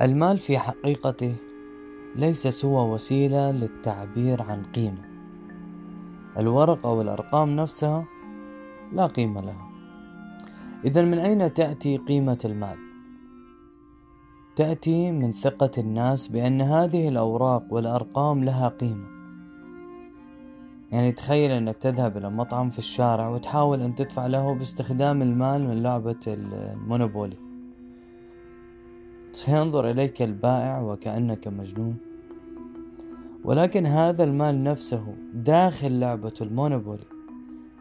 المال في حقيقته ليس سوى وسيلة للتعبير عن قيمة. الورق أو الأرقام نفسها لا قيمة لها. إذا من أين تأتي قيمة المال؟ تأتي من ثقة الناس بأن هذه الأوراق والأرقام لها قيمة. يعني تخيل أنك تذهب إلى مطعم في الشارع وتحاول أن تدفع له باستخدام المال من لعبة المونوبولي. سينظر إليك البائع وكأنك مجنون. ولكن هذا المال نفسه داخل لعبة المونوبولي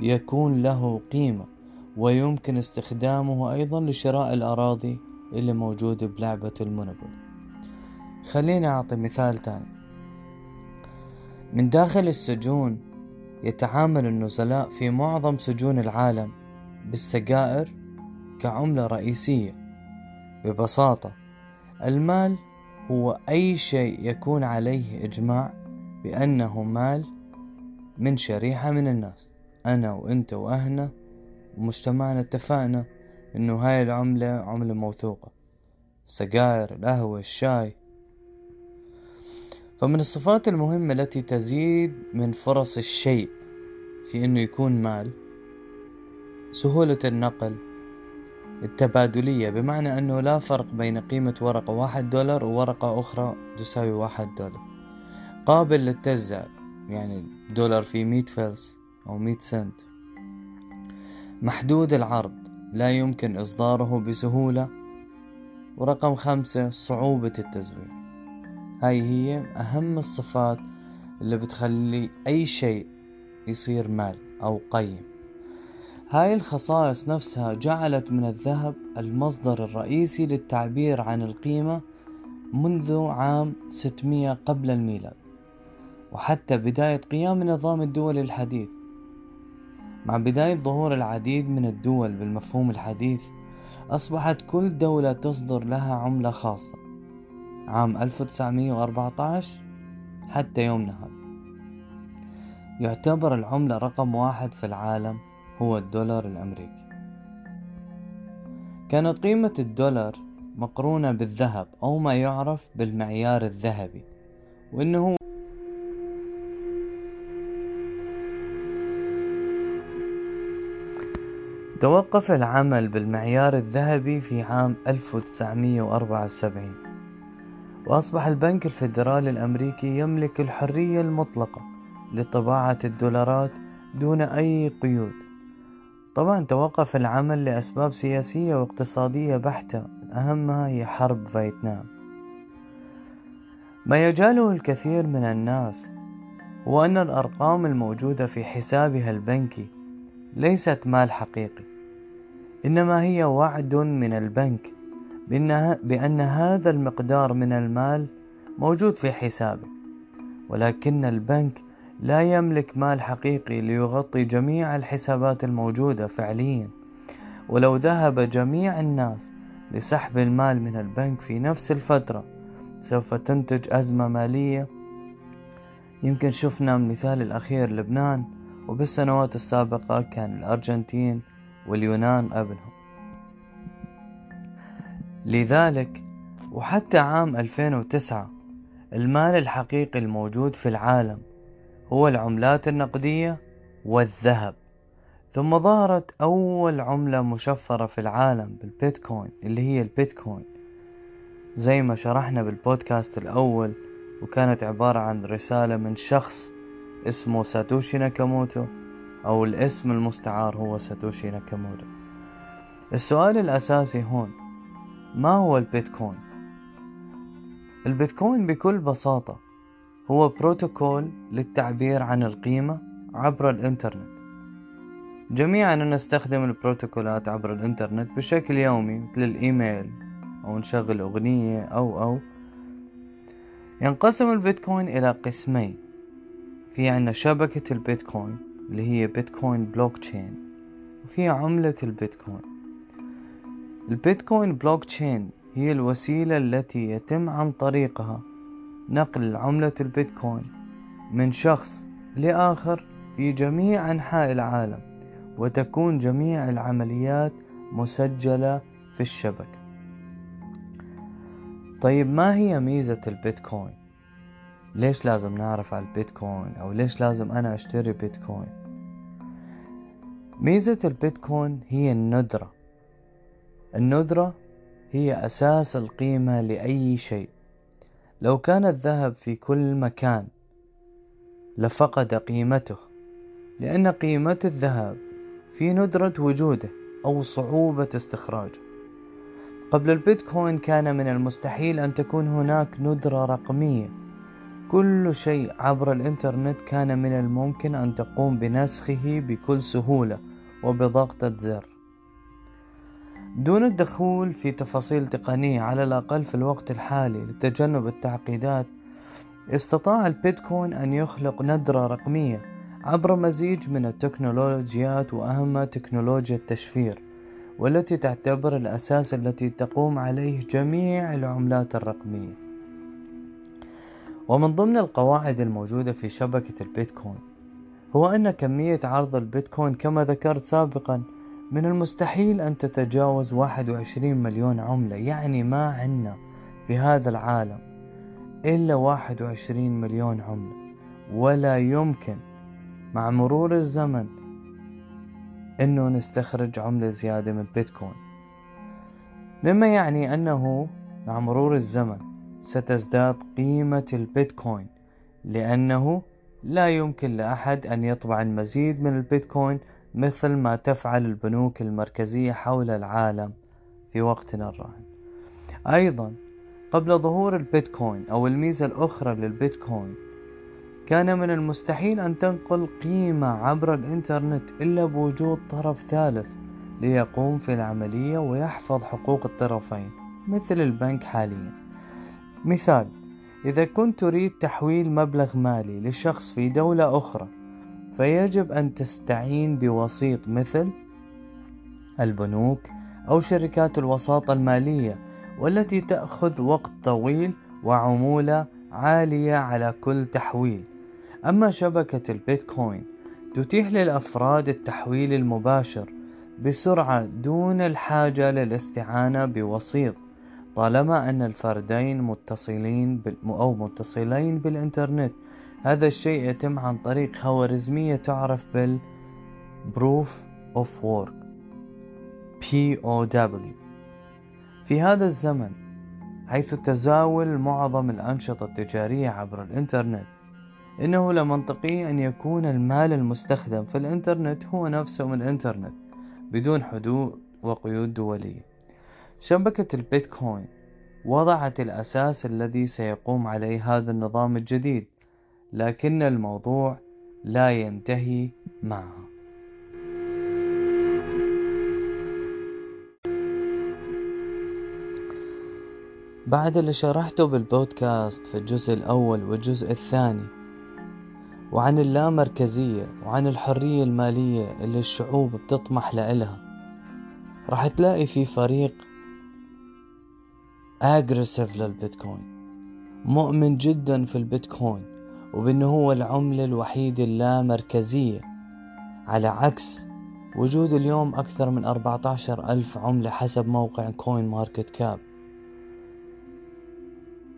يكون له قيمة ويمكن استخدامه أيضا لشراء الأراضي اللي موجودة بلعبة المونوبولي. خليني أعطي مثال تاني من داخل السجون يتعامل النزلاء في معظم سجون العالم بالسجائر كعملة رئيسية ببساطة المال هو أي شيء يكون عليه إجماع بأنه مال من شريحة من الناس. أنا وأنت وأهنا ومجتمعنا اتفقنا إنه هاي العملة عملة موثوقة. السجاير القهوة الشاي فمن الصفات المهمة التي تزيد من فرص الشيء في إنه يكون مال سهولة النقل التبادلية بمعنى أنه لا فرق بين قيمة ورقة واحد دولار وورقة أخرى تساوي واحد دولار. قابل للتجزئة يعني دولار فيه مية فلس أو مية سنت. محدود العرض لا يمكن إصداره بسهولة. ورقم خمسة صعوبة التزوير. هاي هي أهم الصفات اللي بتخلي أي شيء يصير مال أو قيم. هاي الخصائص نفسها جعلت من الذهب المصدر الرئيسي للتعبير عن القيمة منذ عام 600 قبل الميلاد وحتى بداية قيام نظام الدول الحديث. مع بداية ظهور العديد من الدول بالمفهوم الحديث أصبحت كل دولة تصدر لها عملة خاصة عام 1914 حتى يومنا هذا. يعتبر العملة رقم واحد في العالم هو الدولار الأمريكي. كانت قيمة الدولار مقرونة بالذهب أو ما يعرف بالمعيار الذهبي وإنه توقف العمل بالمعيار الذهبي في عام 1974 وأصبح البنك الفيدرالي الأمريكي يملك الحرية المطلقة لطباعة الدولارات دون أي قيود. طبعا توقف العمل لأسباب سياسية واقتصادية بحتة أهمها هي حرب فيتنام. ما يجاله الكثير من الناس هو أن الأرقام الموجودة في حسابها البنكي ليست مال حقيقي إنما هي وعد من البنك بأن هذا المقدار من المال موجود في حسابك ولكن البنك لا يملك مال حقيقي ليغطي جميع الحسابات الموجودة فعليا. ولو ذهب جميع الناس لسحب المال من البنك في نفس الفترة سوف تنتج أزمة مالية. يمكن شفنا مثال الأخير لبنان. وبالسنوات السابقة كان الأرجنتين واليونان قبلهم لذلك وحتى عام 2009 المال الحقيقي الموجود في العالم هو العملات النقدية والذهب. ثم ظهرت أول عملة مشفرة في العالم بالبيتكوين اللي هي البيتكوين. زي ما شرحنا بالبودكاست الأول وكانت عبارة عن رسالة من شخص اسمه ساتوشي ناكاموتو أو الاسم المستعار هو ساتوشي ناكاموتو. السؤال الأساسي هون ما هو البيتكوين؟ البيتكوين بكل بساطة هو بروتوكول للتعبير عن القيمة عبر الإنترنت. جميعنا نستخدم البروتوكولات عبر الإنترنت بشكل يومي مثل الإيميل أو نشغل أغنية أو أو. ينقسم البيتكوين إلى قسمين. في عنا شبكة البيتكوين اللي هي بيتكوين بلوك تشين وفي عملة البيتكوين. البيتكوين بلوك تشين هي الوسيلة التي يتم عن طريقها نقل عملة البيتكوين من شخص لآخر في جميع أنحاء العالم وتكون جميع العمليات مسجلة في الشبكة طيب ما هي ميزة البيتكوين؟ ليش لازم نعرف على البيتكوين؟ أو ليش لازم أنا أشتري بيتكوين؟ ميزة البيتكوين هي الندرة. الندرة هي أساس القيمة لأي شيء. لو كان الذهب في كل مكان لفقد قيمته لأن قيمة الذهب في ندرة وجوده أو صعوبة استخراجه. قبل البيتكوين كان من المستحيل أن تكون هناك ندرة رقمية. كل شيء عبر الإنترنت كان من الممكن أن تقوم بنسخه بكل سهولة وبضغطة زر. دون الدخول في تفاصيل تقنية على الأقل في الوقت الحالي لتجنب التعقيدات استطاع البيتكوين أن يخلق ندرة رقمية عبر مزيج من التكنولوجيات وأهمها تكنولوجيا التشفير والتي تعتبر الأساس التي تقوم عليه جميع العملات الرقمية. ومن ضمن القواعد الموجودة في شبكة البيتكوين هو أن كمية عرض البيتكوين كما ذكرت سابقا من المستحيل أن تتجاوز 21 مليون عملة يعني ما عنا في هذا العالم إلا 21 مليون عملة. ولا يمكن مع مرور الزمن إنه نستخرج عملة زيادة من بيتكوين. مما يعني أنه مع مرور الزمن ستزداد قيمة البيتكوين لأنه لا يمكن لأحد أن يطبع المزيد من البيتكوين مثل ما تفعل البنوك المركزية حول العالم في وقتنا الراهن. أيضا قبل ظهور البيتكوين أو الميزة الأخرى للبيتكوين كان من المستحيل أن تنقل قيمة عبر الإنترنت إلا بوجود طرف ثالث ليقوم في العملية ويحفظ حقوق الطرفين مثل البنك حاليا. مثال إذا كنت تريد تحويل مبلغ مالي لشخص في دولة أخرى فيجب أن تستعين بوسيط مثل البنوك أو شركات الوساطة المالية والتي تأخذ وقت طويل وعمولة عالية على كل تحويل. أما شبكة البيتكوين تتيح للأفراد التحويل المباشر بسرعة دون الحاجة للاستعانة بوسيط طالما أن الفردين متصلين أو متصلين بالإنترنت هذا الشيء يتم عن طريق خوارزمية تعرف بال Proof of Work. POW في هذا الزمن حيث تزاول معظم الأنشطة التجارية عبر الإنترنت إنه لا منطقي أن يكون المال المستخدم في الإنترنت هو نفسه من الإنترنت بدون حدود وقيود دولية. شبكة البيتكوين وضعت الأساس الذي سيقوم عليه هذا النظام الجديد. لكن الموضوع لا ينتهي معها بعد اللي شرحته بالبودكاست في الجزء الأول والجزء الثاني وعن اللامركزية وعن الحرية المالية اللي الشعوب بتطمح لإلها راح تلاقي في فريق aggressive للبيتكوين مؤمن جدا في البيتكوين. وبأنه هو العملة الوحيدة اللامركزية. على عكس وجود اليوم أكثر من 14 ألف عملة حسب موقع CoinMarketCap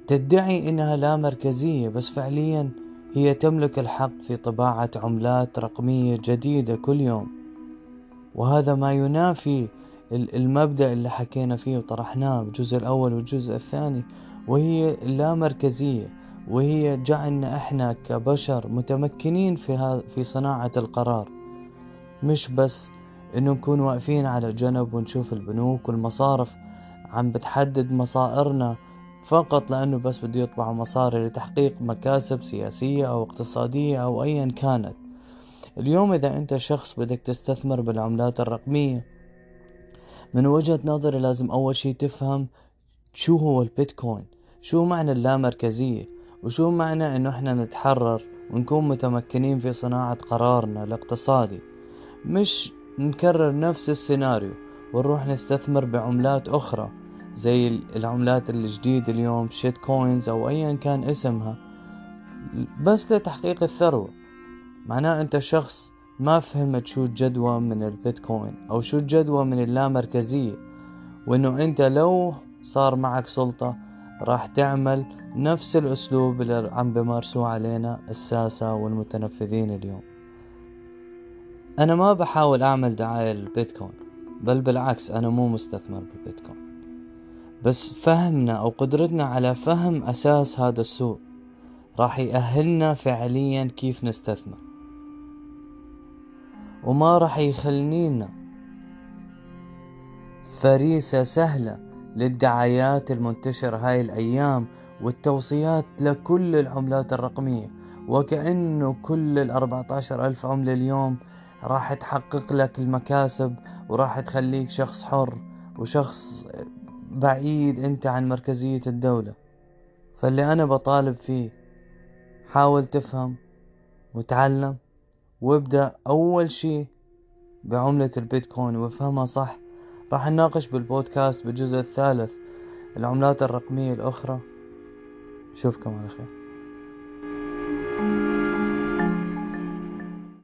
تدعي إنها لا مركزية بس فعليا هي تملك الحق في طباعة عملات رقمية جديدة كل يوم. وهذا ما ينافي المبدأ اللي حكينا فيه وطرحناه بالجزء الأول والجزء الثاني وهي اللامركزية. وهي جعلنا إحنا كبشر متمكنين في في صناعة القرار. مش بس إنه نكون واقفين على جنب ونشوف البنوك والمصارف عم بتحدد مصائرنا فقط لأنه بس بده يطبع مصاري لتحقيق مكاسب سياسية أو اقتصادية أو أيا كانت. اليوم إذا أنت شخص بدك تستثمر بالعملات الرقمية من وجهة نظري لازم أول شي تفهم شو هو البيتكوين شو معنى اللامركزية. وشو معنى إنه إحنا نتحرر ونكون متمكنين في صناعة قرارنا الاقتصادي؟ مش نكرر نفس السيناريو ونروح نستثمر بعملات أخرى زي العملات الجديدة اليوم shit coins أو ايا كان اسمها بس لتحقيق الثروة. معناه أنت شخص ما فهمت شو الجدوى من البيتكوين أو شو الجدوى من اللامركزية وإنه أنت لو صار معك سلطة راح تعمل نفس الأسلوب اللي عم بمارسوه علينا الساسة والمتنفذين اليوم. أنا ما بحاول أعمل دعاية للبيتكوين بل بالعكس أنا مو مستثمر بالبيتكوين. بس فهمنا أو قدرتنا على فهم أساس هذا السوق راح يأهلنا فعليا كيف نستثمر. وما راح يخلينا فريسة سهلة للدعايات المنتشرة هاي الأيام والتوصيات لكل العملات الرقمية. وكأنه كل الأربعة عشر ألف عملة اليوم راح تحقق لك المكاسب وراح تخليك شخص حر وشخص بعيد أنت عن مركزية الدولة. فاللي أنا بطالب فيه حاول تفهم وتعلم وابدأ أول شي بعملة البيتكوين. وافهمها صح راح نناقش بالبودكاست بالجزء الثالث العملات الرقمية الأخرى. شوفكم على خير